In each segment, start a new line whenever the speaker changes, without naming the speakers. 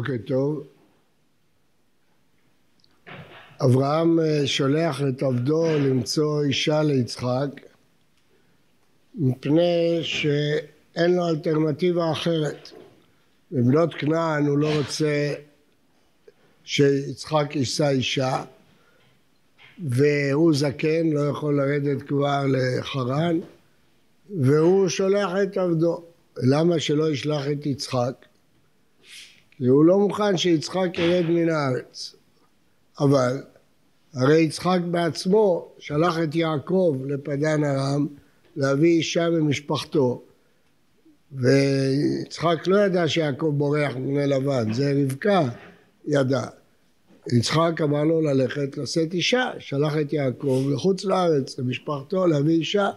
בוקר טוב. אברהם אה, שולח את עבדו למצוא אישה ליצחק מפני שאין לו אלטרנטיבה אחרת. בבנות כנען הוא לא רוצה שיצחק יישא אישה והוא זקן, לא יכול לרדת כבר לחרן והוא שולח את עבדו. למה שלא ישלח את יצחק? כי הוא לא מוכן שיצחק ירד מן הארץ. אבל הרי יצחק בעצמו שלח את יעקב לפדן ארם להביא אישה ממשפחתו ויצחק לא ידע שיעקב בורח מבני לבן, זה רבקה ידע. יצחק אמר לו ללכת לשאת אישה, שלח את יעקב לחוץ לארץ, למשפחתו, להביא אישה.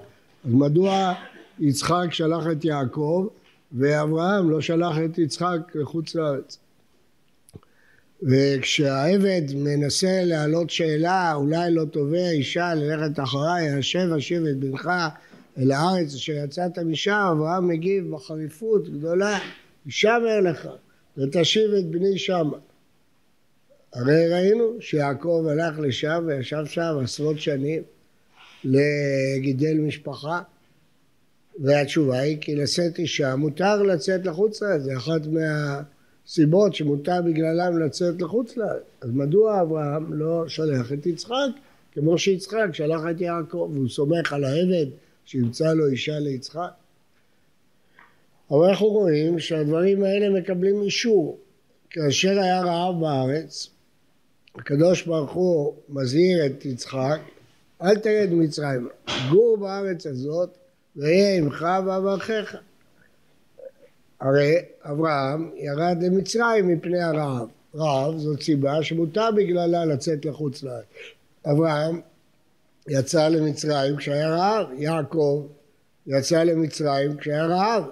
אז מדוע יצחק שלח את יעקב ואברהם לא שלח את יצחק לחוץ לארץ? וכשהעבד מנסה להעלות שאלה, אולי לא תובע אישה ללכת אחריי, השב אשיב את בנך אל הארץ אשר יצאת משם, אברהם מגיב בחריפות גדולה, הישמר לך ותשיב את בני שמה. הרי ראינו שיעקב הלך לשם וישב שם עשרות שנים לגידל משפחה והתשובה היא כי לשאת אישה מותר לצאת לחוץ לארץ, זה אחת מהסיבות שמותר בגללם לצאת לחוץ לארץ. אז מדוע אברהם לא שלח את יצחק כמו שיצחק שלח את יעקב והוא סומך על העבד שימצא לו אישה ליצחק? אבל אנחנו רואים שהדברים האלה מקבלים אישור. כאשר היה רעב בארץ, הקדוש ברוך הוא מזהיר את יצחק, אל תרד מצרים, גור בארץ הזאת ויהיה עמך ואברכך. הרי אברהם ירד למצרים מפני הרעב. רעב זאת סיבה שמותר בגללה לצאת לחוץ לארץ. אברהם יצא למצרים כשהיה רעב, יעקב יצא למצרים כשהיה רעב.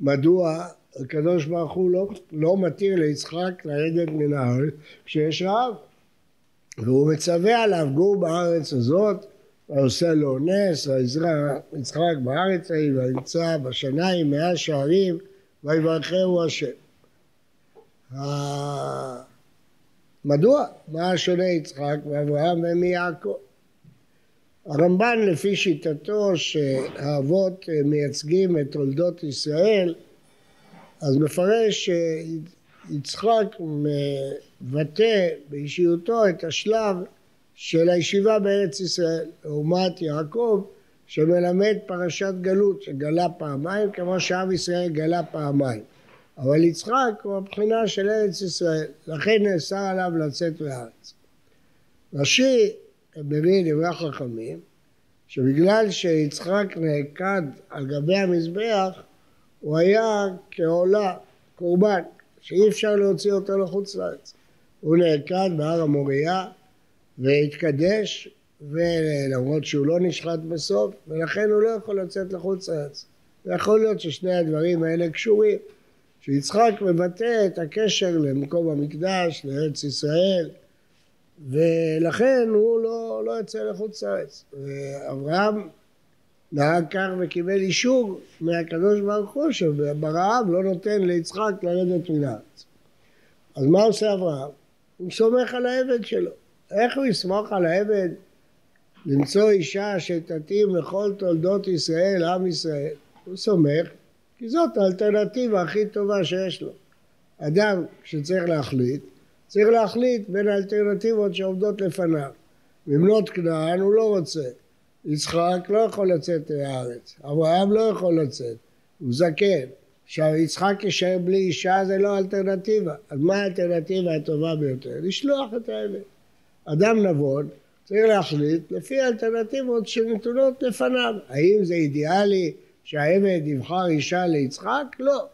מדוע הקדוש ברוך הוא לא, לא מתיר ליצחק לרדת מן הארץ כשיש רעב? והוא מצווה עליו גור בארץ הזאת ועושה לו נס, יצחק בארץ ההיא, וימצא בשניים מאה שערים, ויברכהו השם. מדוע? מה שונה יצחק ואברהם ומיעקב? הרמב"ן לפי שיטתו שהאבות מייצגים את תולדות ישראל אז מפרש שיצחק מבטא באישיותו את השלב של הישיבה בארץ ישראל, לעומת יעקב שמלמד פרשת גלות, שגלה פעמיים, כמו שעם ישראל גלה פעמיים. אבל יצחק הוא הבחינה של ארץ ישראל, לכן נאסר עליו לצאת מהארץ. רש"י מביא דברי החכמים, שבגלל שיצחק נעקד על גבי המזבח, הוא היה כעולה, קורבן, שאי אפשר להוציא אותו לחוץ לארץ. הוא נעקד בהר המוריה, והתקדש, ולמרות שהוא לא נשחט בסוף, ולכן הוא לא יכול לצאת לחוץ לארץ. ויכול להיות ששני הדברים האלה קשורים, שיצחק מבטא את הקשר למקום המקדש, לארץ ישראל, ולכן הוא לא, לא יוצא לחוץ לארץ. ואברהם נהג כך וקיבל אישור מהקדוש ברוך הוא שברעב לא נותן ליצחק לרדת מן הארץ. אז מה עושה אברהם? הוא סומך על העבד שלו. איך הוא יסמוך על העבד למצוא אישה שתתאים לכל תולדות ישראל, עם ישראל? הוא סומך, כי זאת האלטרנטיבה הכי טובה שיש לו. אדם שצריך להחליט, צריך להחליט בין האלטרנטיבות שעומדות לפניו. במנות כנען הוא לא רוצה. יצחק לא יכול לצאת מהארץ, אברהם לא יכול לצאת, הוא זקן. עכשיו יצחק יישאר בלי אישה זה לא אלטרנטיבה. אז מה האלטרנטיבה הטובה ביותר? לשלוח את העבד. אדם נבון צריך להחליט לפי האלטרנטיבות שנתונות לפניו. האם זה אידיאלי שהעבד יבחר אישה ליצחק? לא.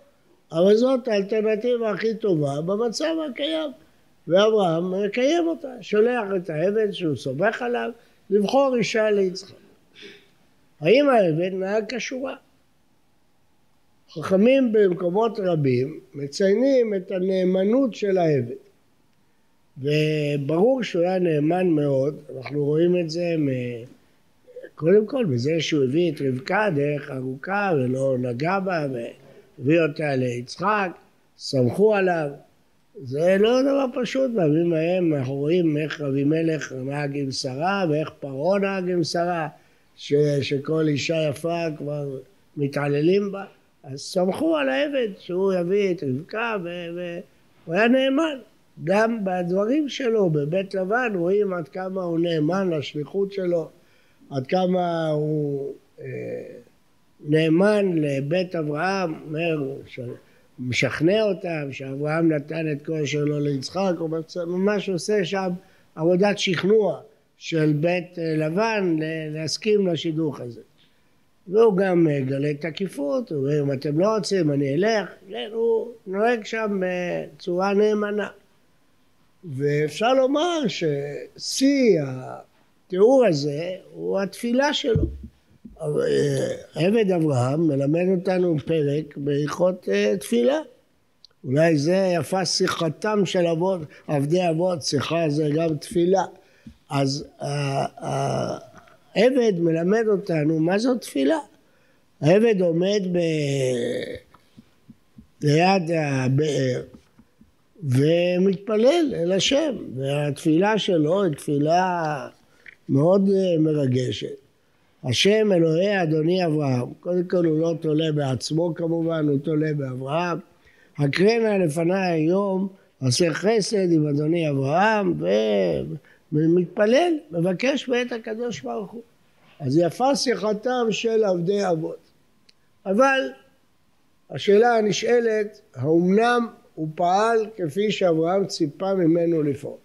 אבל זאת האלטרנטיבה הכי טובה במצב הקיים. ואברהם מקיים אותה, שולח את העבד שהוא סומך עליו לבחור אישה ליצחק. האם העבד נהג כשורה? חכמים במקומות רבים מציינים את הנאמנות של העבד. וברור שהוא היה נאמן מאוד, אנחנו רואים את זה מ... קודם כל בזה שהוא הביא את רבקה דרך ארוכה ולא נגע בה והביא אותה ליצחק, סמכו עליו זה לא דבר פשוט, בימים ההם אנחנו רואים איך אבימלך נהג עם שרה ואיך פרעה נהג עם שרה, ש, שכל אישה יפה כבר מתעללים בה, אז סמכו על העבד שהוא יביא את רבקה והוא היה נאמן. גם בדברים שלו בבית לבן רואים עד כמה הוא נאמן לשליחות שלו, עד כמה הוא אה, נאמן לבית אברהם, אומר, משכנע אותם שאברהם נתן את כל שלו ליצחק, הוא ממש עושה שם עבודת שכנוע של בית אה, לבן להסכים לשידוך הזה. והוא גם מגלה אה, תקיפות, הוא אומר אם אתם לא רוצים אני אלך, כן, הוא נוהג שם בצורה נאמנה. ואפשר לומר ששיא התיאור הזה הוא התפילה שלו. אה, עבד אברהם מלמד אותנו פרק בהלכות אה, תפילה. אולי זה יפה שיחתם של אבות, עבדי אבות, שיחה זה גם תפילה. אז העבד מלמד אותנו מה זאת תפילה. העבד עומד ב... ליד הבאר ומתפלל אל השם, והתפילה שלו היא תפילה מאוד אה, מרגשת. השם אלוהי אדוני אברהם, קודם כל הוא לא תולה בעצמו כמובן, הוא תולה באברהם. הקרנה לפניי היום, עושה חסד עם אדוני אברהם ומתפלל, מבקש בעת הקדוש ברוך הוא. אז יפה שיחתם של עבדי אבות. אבל השאלה הנשאלת, האומנם הוא פעל כפי שאברהם ציפה ממנו לפעול?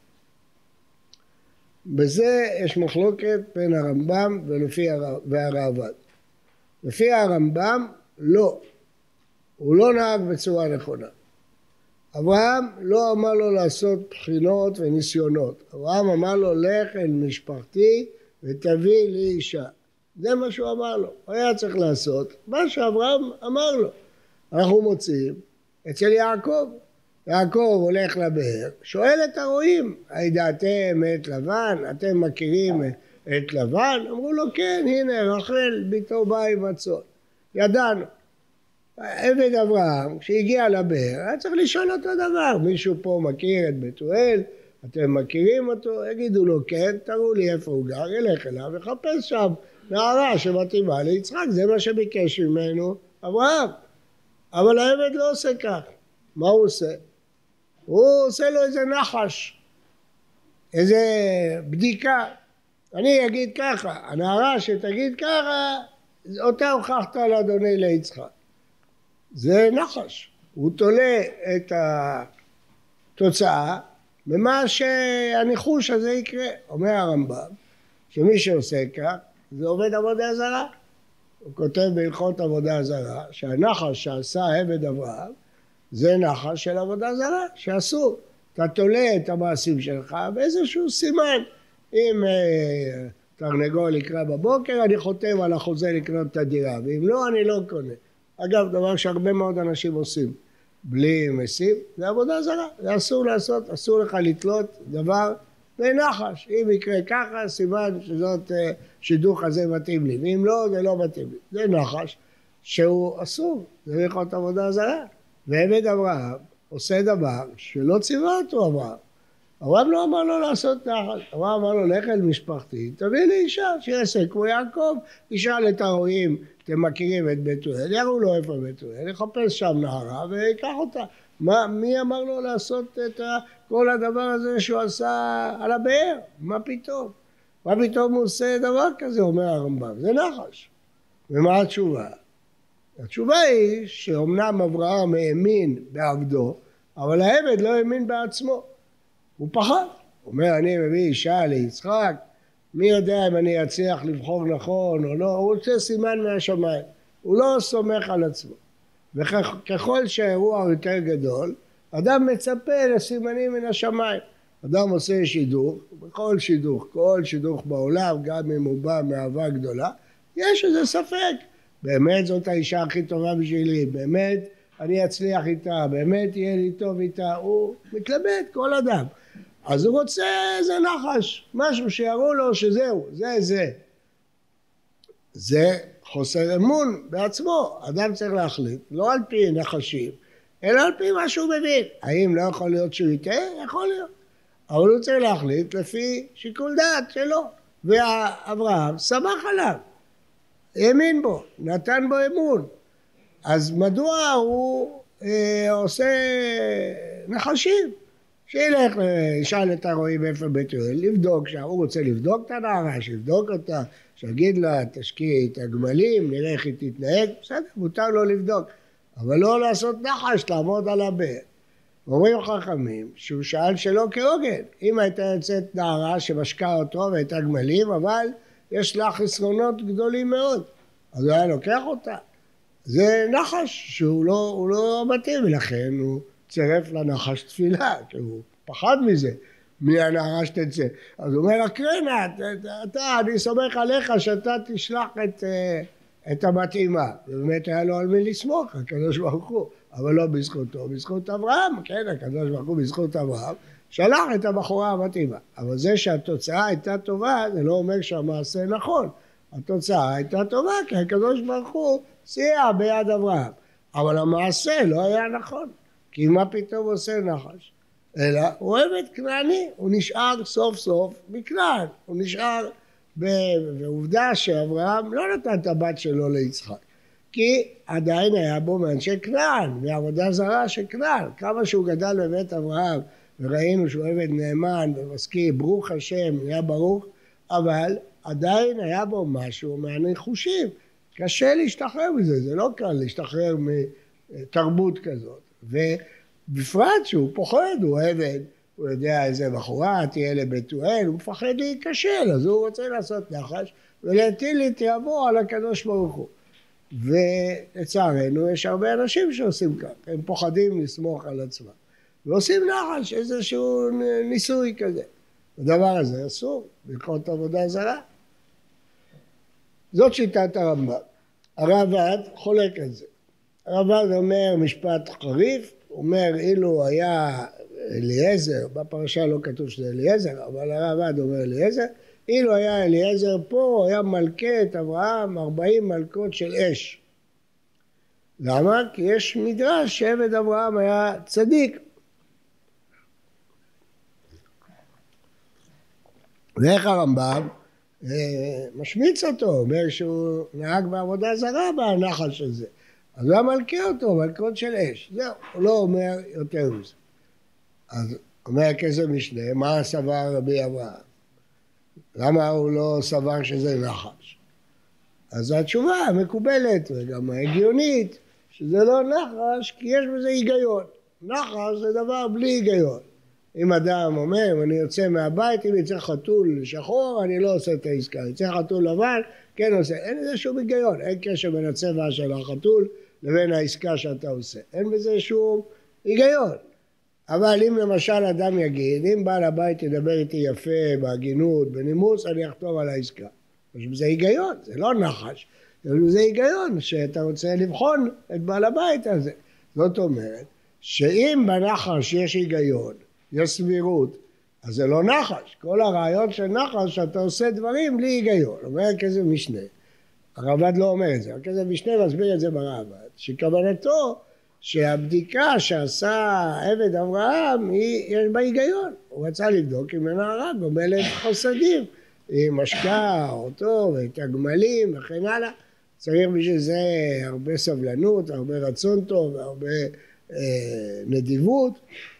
בזה יש מחלוקת בין הרמב"ם. והראב"ד. לפי הרמב"ם לא, הוא לא נהג בצורה נכונה. אברהם לא אמר לו לעשות בחינות וניסיונות, אברהם אמר לו לך אל משפחתי ותביא לי אישה. זה מה שהוא אמר לו, הוא היה צריך לעשות מה שאברהם אמר לו. אנחנו מוצאים אצל יעקב, יעקב הולך לבאר, שואל את הרועים, הידעתם את לבן? אתם מכירים את לבן? אמרו לו, כן, הנה, רחל ביתו באה עם הצאן. ידענו. עבד אברהם, כשהגיע לבאר, היה צריך לשאול אותו דבר, מישהו פה מכיר את בתואל? אתם מכירים אותו? יגידו לו, כן, תראו לי איפה הוא גר, ילך אליו ויחפש שם נערה שמתאימה ליצחק, זה מה שביקש ממנו אברהם. אבל העבד לא עושה כך. מה הוא עושה? הוא עושה לו איזה נחש, איזה בדיקה. אני אגיד ככה, הנערה שתגיד ככה, אותה הוכחת לאדוני ליצחק. זה נחש. הוא תולה את התוצאה במה שהניחוש הזה יקרה. אומר הרמב"ם, שמי שעושה כך, זה עובד עבודה זרה. הוא כותב בהלכות עבודה זרה, שהנחש שעשה עבד אברהם זה נחש של עבודה זרה, שאסור. אתה תולה את המעשים שלך באיזשהו סימן. אם אה, תרנגול יקרא בבוקר, אני חותם על החוזה לקנות את הדירה, ואם לא, אני לא קונה. אגב, דבר שהרבה מאוד אנשים עושים, בלי משים, זה עבודה זרה. זה אסור לעשות, אסור לך לתלות דבר בנחש. אם יקרה ככה, סימן שזאת, אה, שידוך הזה מתאים לי, ואם לא, זה לא מתאים לי. זה נחש שהוא אסור, זה להיות עבודה זרה. ועבד אברהם עושה דבר שלא ציווה אותו אברהם. אברהם לא אמר לו לעשות נחל, אברהם אמר לו לך אל משפחתי, תביא לי אישה שיעשה כמו יעקב, ישאל את הרועים, אתם מכירים את בתואל, יראו לו איפה בתואל, יחפש שם נערה ויקח אותה. מה, מי אמר לו לעשות את כל הדבר הזה שהוא עשה על הבאר? מה פתאום? מה פתאום הוא עושה דבר כזה, אומר הרמב"ם, זה נחש. ומה התשובה? התשובה היא שאומנם אברהם האמין בעבדו, אבל העבד לא האמין בעצמו. הוא פחד. הוא אומר, אני מביא אישה ליצחק, מי יודע אם אני אצליח לבחור נכון או לא, הוא רוצה סימן מהשמיים. הוא לא סומך על עצמו. וככל שהאירוע יותר גדול, אדם מצפה לסימנים מן השמיים. אדם עושה שידוך, בכל שידוך, כל שידוך בעולם, גם אם הוא בא מאהבה גדולה, יש איזה ספק באמת זאת האישה הכי טובה בשבילי, באמת אני אצליח איתה, באמת יהיה לי טוב איתה, הוא מתלבט, כל אדם. אז הוא רוצה איזה נחש, משהו שיראו לו שזהו, זה זה. זה חוסר אמון בעצמו, אדם צריך להחליט, לא על פי נחשים, אלא על פי מה שהוא מבין. האם לא יכול להיות שהוא יטעה? יכול להיות. אבל הוא צריך להחליט לפי שיקול דעת שלו. ואברהם סמך עליו, האמין בו, נתן בו אמון. אז מדוע הוא אה, עושה נחשים? שילך, ישאל את הרועי איפה בית יואל, לבדוק שם, הוא רוצה לבדוק את הנערה, שיבדוק אותה, שיגיד לה, תשקיעי את הגמלים, נראה איך היא תתנהג, בסדר, מותר לו לבדוק, אבל לא לעשות נחש, לעמוד על הבאר. אומרים חכמים שהוא שאל שלא כהוגן, אם הייתה יוצאת נערה שמשקה אותו והייתה גמלים, אבל יש לה חסרונות גדולים מאוד, אז הוא היה לוקח אותה. זה נחש שהוא לא, לא מתאים, ולכן הוא צירף לנחש תפילה, כי הוא פחד מזה, מהנערה שתצא. אז הוא אומר, אקרנה, אתה, אני סומך עליך שאתה תשלח את, אה, את המתאימה. ובאמת היה לו על מי לסמוך, הקדוש ברוך הוא, אבל לא בזכותו, בזכות אברהם, כן, הקדוש ברוך הוא בזכות אברהם, שלח את הבחורה המתאימה. אבל זה שהתוצאה הייתה טובה, זה לא אומר שהמעשה נכון. התוצאה הייתה טובה, כי הקדוש ברוך הוא סייע ביד אברהם. אבל המעשה לא היה נכון. כי מה פתאום עושה נחש? אלא הוא עבד כנעני, הוא נשאר סוף סוף מכנען, הוא נשאר. ועובדה שאברהם לא נתן את הבת שלו ליצחק, כי עדיין היה בו מאנשי כנען, מעבודה זרה של כנען, כמה שהוא גדל בבית אברהם וראינו שהוא עבד נאמן ומשכיל, ברוך השם, היה ברוך, אבל עדיין היה בו משהו מהנחושים, קשה להשתחרר מזה, זה לא קל להשתחרר מתרבות כזאת. ובפרט שהוא פוחד, הוא עבד, הוא יודע איזה בחורה תהיה לבתואל, הוא מפחד להיכשל, אז הוא רוצה לעשות נחש ולהטיל את יבוא על הקדוש ברוך הוא. ולצערנו יש הרבה אנשים שעושים כך, הם פוחדים לסמוך על עצמם. ועושים נחש, איזשהו ניסוי כזה. הדבר הזה אסור, ללכות עבודה זרה. זאת שיטת הרמב"ם. הרב חולק על זה. הרמב"ם אומר משפט חריף, אומר אילו היה אליעזר, בפרשה לא כתוב שזה אליעזר, אבל הרמב"ם אומר אליעזר, אילו היה אליעזר פה, היה מלכה את אברהם ארבעים מלכות של אש. למה? כי יש מדרש שעבד אברהם היה צדיק. ואיך הרמב"ם אה, משמיץ אותו, אומר שהוא נהג בעבודה זרה בנחל של זה. אז הוא היה מלכה אותו, מלכות של אש. זהו, הוא לא אומר יותר מזה. אז אומר הכסף משנה, מה סבר רבי אברהם? למה הוא לא סבר שזה נחש? אז התשובה המקובלת וגם ההגיונית, שזה לא נחש כי יש בזה היגיון. נחש זה דבר בלי היגיון. אם אדם אומר, אם אני יוצא מהבית, אם יצא חתול שחור, אני לא עושה את העסקה. יצא חתול לבן, כן עושה. אין לזה שום היגיון. אין קשר בין הצבע של החתול לבין העסקה שאתה עושה. אין בזה שום היגיון. אבל אם למשל אדם יגיד, אם בעל הבית ידבר איתי יפה, בהגינות, בנימוס, אני אחתום על העסקה. יש בזה היגיון, זה לא נחש, יש בזה היגיון שאתה רוצה לבחון את בעל הבית הזה. זאת אומרת, שאם בנחש יש היגיון, יש סבירות, אז זה לא נחש. כל הרעיון של נחש שאתה עושה דברים בלי היגיון. אומר כזה משנה. הרמב"ד לא אומר את זה, הכסף משנה מסביר את זה ברמב"ד, שכוונתו שהבדיקה שעשה עבד אברהם היא, יש בה היגיון, הוא רצה לבדוק אם הנערה גומלת חוסדים, היא משקה אותו ואת הגמלים וכן הלאה, צריך בשביל זה הרבה סבלנות, הרבה רצון טוב והרבה אה, נדיבות,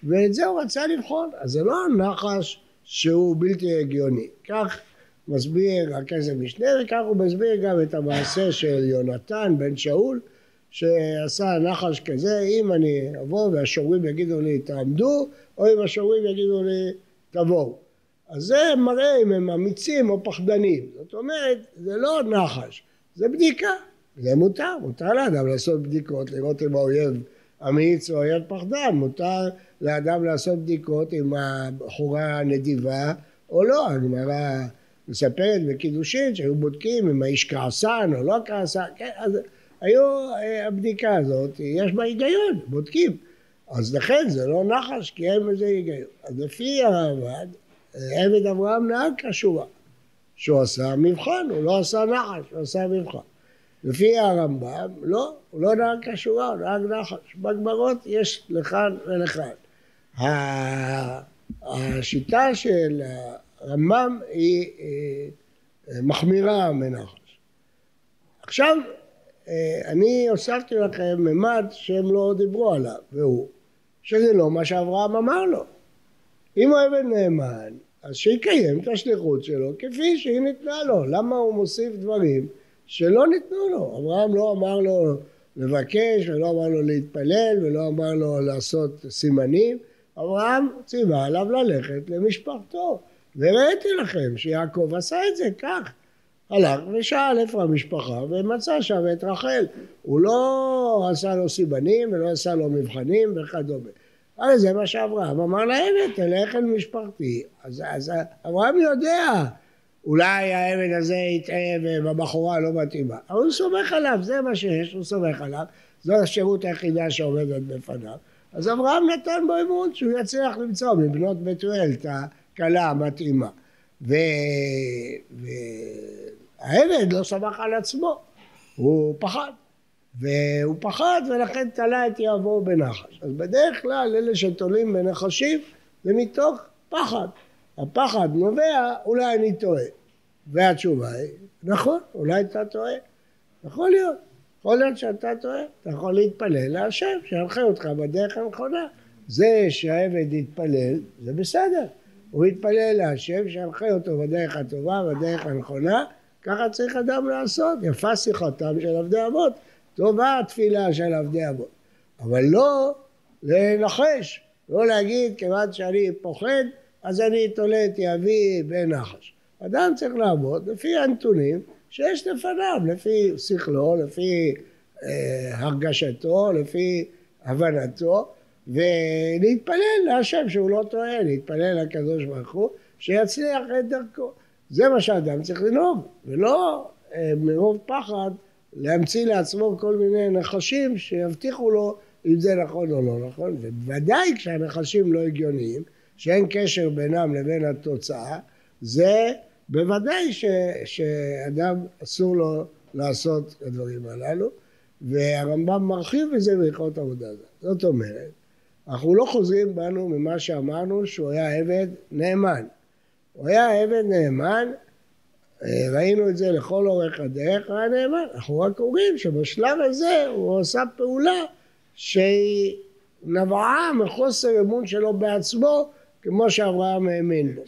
ואת זה הוא רצה לבחון, אז זה לא הנחש שהוא בלתי הגיוני, כך מסביר הכסף משנה וכך הוא מסביר גם את המעשה של יונתן בן שאול שעשה נחש כזה אם אני אבוא והשורים יגידו לי תעמדו או אם השורים יגידו לי תבואו. אז זה מראה אם הם אמיצים או פחדנים. זאת אומרת זה לא נחש זה בדיקה. זה מותר מותר לאדם לעשות בדיקות לראות אם האויב אמיץ או אויב פחדן. מותר לאדם לעשות בדיקות אם הבחורה נדיבה או לא. הגמרא מספרת בקידושין שהיו בודקים אם האיש כעסן או לא כעסן, כן, אז היו, אה, הבדיקה הזאת, יש בה היגיון, בודקים. אז לכן זה לא נחש, כי אין בזה היגיון. אז לפי הרמב"ד, עבד אברהם נהג כשורה, שהוא עשה מבחן, הוא לא עשה נחש, הוא עשה מבחן. לפי הרמב"ם, לא, הוא לא נהג כשורה, הוא נהג נחש. בגמרות יש לכאן ולכאן. השיטה של הרמב"ם היא אה, מחמירה מנחש. עכשיו, אה, אני הוספתי לכם ממד שהם לא דיברו עליו, והוא שזה לא מה שאברהם אמר לו. אם הוא עבד נאמן, אז שיקיים את השליחות שלו כפי שהיא ניתנה לו. למה הוא מוסיף דברים שלא ניתנו לו? אברהם לא אמר לו לבקש, ולא אמר לו להתפלל, ולא אמר לו לעשות סימנים. אברהם ציווה עליו ללכת למשפחתו. וראיתי לכם שיעקב עשה את זה כך. הלך ושאל איפה המשפחה ומצא שם את רחל. הוא לא עשה לו סימנים ולא עשה לו מבחנים וכדומה. הרי זה מה שאברהם אמר לעבד, תלך אל משפחתי. אז, אז אברהם יודע, אולי העבד הזה יטעה ובבחורה לא מתאימה. אבל הוא סומך עליו, זה מה שיש, הוא סומך עליו. זו השירות היחידה שעומדת בפניו. אז אברהם נתן בו אמון שהוא יצליח למצוא מבנות בתואל את הכלה המתאימה. והעבד לא סמך על עצמו, הוא פחד. והוא פחד ולכן תלה את יעבור בנחש. אז בדרך כלל אלה שתולים בנחשים זה מתוך פחד. הפחד נובע, אולי אני טועה. והתשובה היא, נכון, אולי אתה טועה. יכול להיות. יכול להיות שאתה טועה. אתה יכול להתפלל להשם, שינחה אותך בדרך הנכונה. זה שהעבד יתפלל, זה בסדר. הוא יתפלל להשם, שינחה אותו בדרך הטובה, בדרך הנכונה. ככה צריך אדם לעשות. יפה שיחתם של עבדי אבות. טובה התפילה של עבדי אבות, אבל לא לנחש, לא להגיד כיוון שאני פוחד אז אני תולה את יבי בנחש. אדם צריך לעבוד לפי הנתונים שיש לפניו, לפי שכלו, לפי אה, הרגשתו, לפי הבנתו, ולהתפלל להשם שהוא לא טועה, להתפלל לקדוש ברוך הוא, שיצליח את דרכו. זה מה שאדם צריך לנהוג, ולא אה, מרוב פחד להמציא לעצמו כל מיני נחשים שיבטיחו לו אם זה נכון או לא נכון, ובוודאי כשהנחשים לא הגיוניים, שאין קשר בינם לבין התוצאה, זה בוודאי ש, שאדם אסור לו לעשות את הדברים הללו, והרמב"ם מרחיב בזה בהלכות עבודה הזאת. זאת אומרת, אנחנו לא חוזרים בנו ממה שאמרנו שהוא היה עבד נאמן. הוא היה עבד נאמן אה, ראינו את זה לכל אורך הדרך, היה נאמן. אנחנו רק אומרים שבשלב הזה הוא עשה פעולה שהיא נבעה מחוסר אמון שלו בעצמו, כמו שאברהם האמין לו.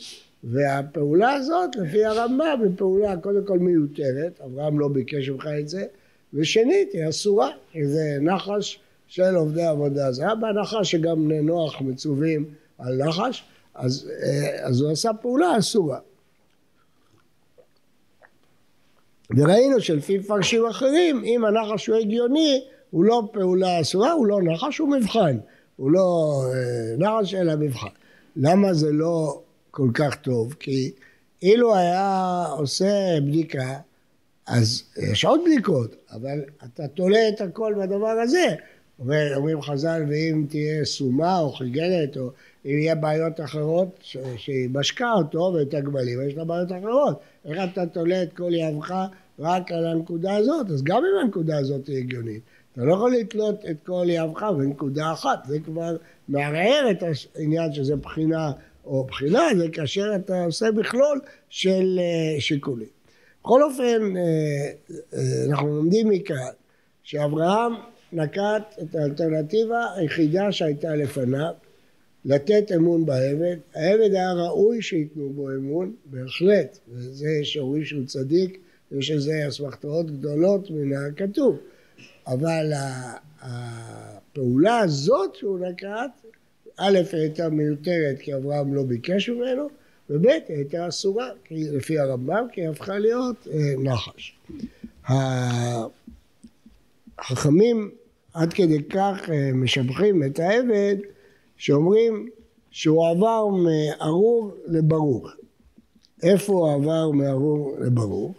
והפעולה הזאת, לפי הרמב"ם, היא פעולה קודם כל מיותרת, אברהם לא ביקש ממך את זה, ושנית, היא אסורה, כי זה נחש של עובדי עבודה זרה, בהנחה שגם בני נוח מצווים על נחש, אז, אה, אז הוא עשה פעולה אסורה. וראינו שלפי מפרשים אחרים, אם הנחש הוא הגיוני, הוא לא פעולה אסורה, הוא לא נחש, הוא מבחן. הוא לא אה, נחש אלא מבחן. למה זה לא כל כך טוב? כי אילו היה עושה בדיקה, אז יש עוד בדיקות, אבל אתה תולה את הכל בדבר הזה. אומרים חז"ל, ואם תהיה סומה או חיגנת, או אם יהיה בעיות אחרות, שהיא משקה אותו ואת הגמלים, יש לה בעיות אחרות. איך אתה תולה את כל יהבך רק על הנקודה הזאת, אז גם אם הנקודה הזאת היא הגיונית, אתה לא יכול לתלות את כל יהבך בנקודה אחת, זה כבר מערער את העניין שזה בחינה או בחינה, זה כאשר אתה עושה מכלול של אה, שיקולים. בכל אופן, אה, אה, אנחנו לומדים מכאן שאברהם נקט את האלטרנטיבה היחידה שהייתה לפניו, לתת אמון בעבד. העבד היה ראוי שייתנו בו אמון, בהחלט, וזה שאומרים שהוא צדיק, יש לזה אסמכתאות גדולות מן הכתוב. אבל הפעולה הזאת שהוא נקט, א', הייתה מיותרת כי אברהם לא ביקש ממנו, וב', הייתה אסורה, לפי הרמב"ם, כי היא הפכה להיות אה, נחש. החכמים עד כדי כך אה, משבחים את העבד, שאומרים שהוא עבר מארור לברוך. איפה הוא עבר מארור לברוך?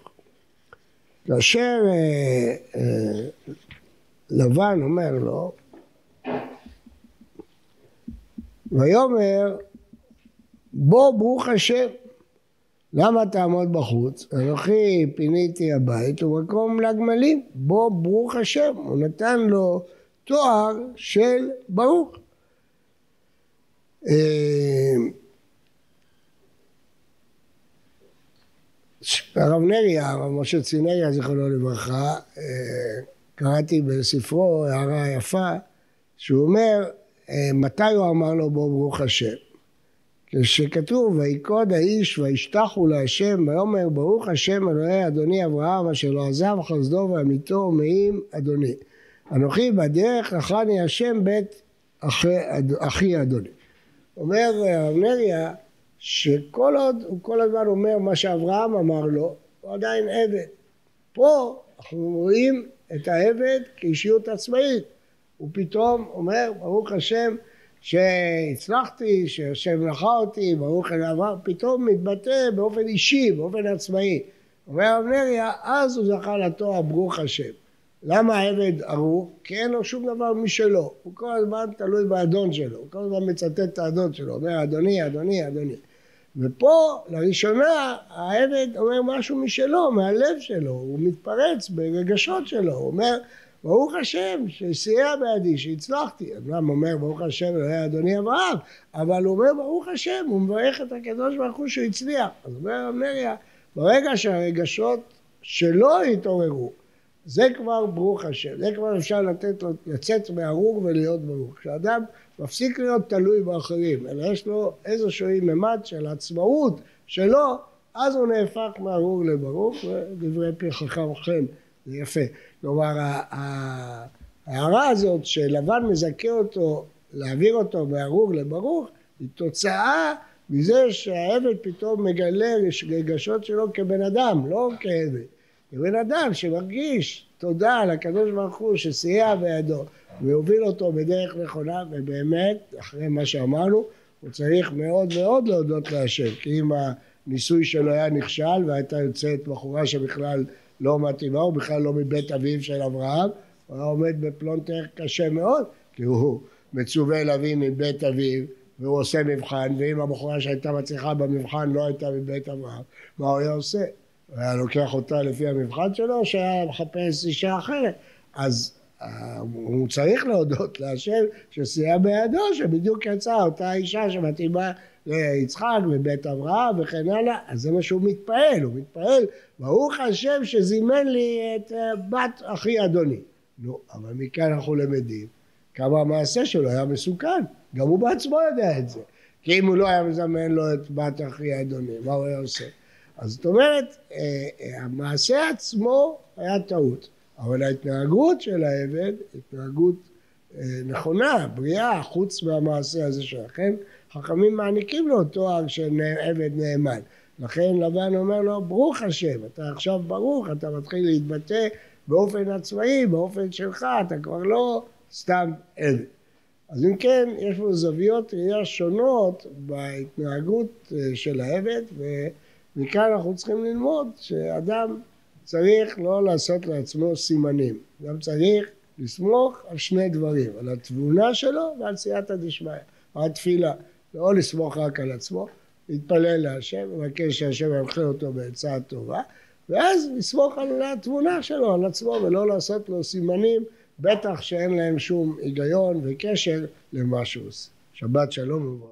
כאשר אה, אה, לבן אומר לו, ויאמר בוא ברוך השם למה תעמוד בחוץ? אנוכי פיניתי הבית ומקום לגמלים, בו ברוך השם, הוא נתן לו תואר של ברוך. אה, הרב נריה, הרב משה צינריה, זיכרונו לברכה, אה, קראתי בספרו הערה יפה, שהוא אומר, אה, מתי הוא אמר לו בו ברוך השם? כשכתוב, ויקוד האיש וישתחו להשם, ויאמר ברוך השם אלוהי אדוני אברהם אשר לא עזב חסדו ואמיתו ומעים אדוני. אנוכי בדרך לכני השם בית אחי, אחי אדוני. אומר הרב נריה שכל עוד הוא כל הזמן אומר מה שאברהם אמר לו, הוא עדיין עבד. פה אנחנו רואים את העבד כאישיות עצמאית. הוא פתאום אומר, ברוך השם שהצלחתי, שהשם נחה אותי, ברוך אלעבר, פתאום מתבטא באופן אישי, באופן עצמאי. אומר הרב נריה, אז הוא זכה לתואר ברוך השם. למה העבד ערוך? כי אין לו שום דבר משלו. הוא כל הזמן תלוי באדון שלו, הוא כל הזמן מצטט את האדון שלו, אומר אדוני, אדוני, אדוני. ופה לראשונה העבד אומר משהו משלו, מהלב שלו, הוא מתפרץ ברגשות שלו, הוא אומר ברוך השם שסייע בידי, שהצלחתי. אברהם אומר ברוך השם אלוהי אדוני אברהם, אבל הוא אומר ברוך השם, הוא מברך את הקדוש ברוך הוא שהוא הצליח. אז אומר רב נריה, ברגע שהרגשות שלו התעוררו, זה כבר ברוך השם, זה כבר אפשר לתת לו, לצאת מהרוג ולהיות ברוך. כשאדם מפסיק להיות תלוי באחרים, אלא יש לו איזשהו ממד של עצמאות שלו, אז הוא נהפך מהרוג לברוך, ודברי פי חכם חן, זה יפה. כלומר, ההערה הזאת שלבן מזכה אותו להעביר אותו מהרוג לברוך, היא תוצאה מזה שהעבד פתאום מגלה רגשות שלו כבן אדם, לא כעבד. כבן אדם שמרגיש תודה לקדוש ברוך הוא שסייע בידו והוביל אותו בדרך נכונה, ובאמת, אחרי מה שאמרנו, הוא צריך מאוד מאוד להודות להשם, כי אם הניסוי שלו היה נכשל והייתה יוצאת בחורה שבכלל לא מתאימה, הוא בכלל לא מבית אביו של אברהם, הוא היה עומד בפלונטר קשה מאוד, כי הוא מצווה להביא מבית אביו והוא עושה מבחן, ואם הבחורה שהייתה מצליחה במבחן לא הייתה מבית אברהם, מה הוא היה עושה? הוא היה לוקח אותה לפי המבחן שלו, או שהיה מחפש אישה אחרת? אז אה, הוא צריך להודות להשם שסייע בידו, שבדיוק יצאה אותה אישה שמתאימה ליצחק ובית אברהם וכן הלאה, אז זה מה שהוא מתפעל, הוא מתפעל, ברוך השם שזימן לי את אה, בת אחי אדוני. נו, אבל מכאן אנחנו למדים כמה המעשה שלו היה מסוכן, גם הוא בעצמו יודע את זה. כי אם הוא לא היה מזמן לו את בת אחי אדוני, מה הוא היה עושה? אז זאת אומרת, אה, אה, המעשה עצמו היה טעות, אבל ההתנהגות של העבד, התנהגות נכונה, בריאה, חוץ מהמעשה הזה שלכם, חכמים מעניקים לו תואר של עבד נאמן. לכן לבן אומר לו, ברוך השם, אתה עכשיו ברוך, אתה מתחיל להתבטא באופן עצמאי, באופן שלך, אתה כבר לא סתם עבד. אז אם כן, יש לו זוויות ראייה שונות בהתנהגות אה, של העבד, ומכאן אנחנו צריכים ללמוד שאדם צריך לא לעשות לעצמו סימנים, גם צריך לסמוך על שני דברים, על התבונה שלו ועל סייעתא דשמיא, על התפילה. לא לסמוך רק על עצמו, להתפלל להשם, לבקש שהשם ינחה אותו בעצה הטובה, ואז לסמוך על התבונה שלו, על עצמו, ולא לעשות לו סימנים, בטח שאין להם שום היגיון וקשר למה שהוא עושה. שבת שלום וברכה.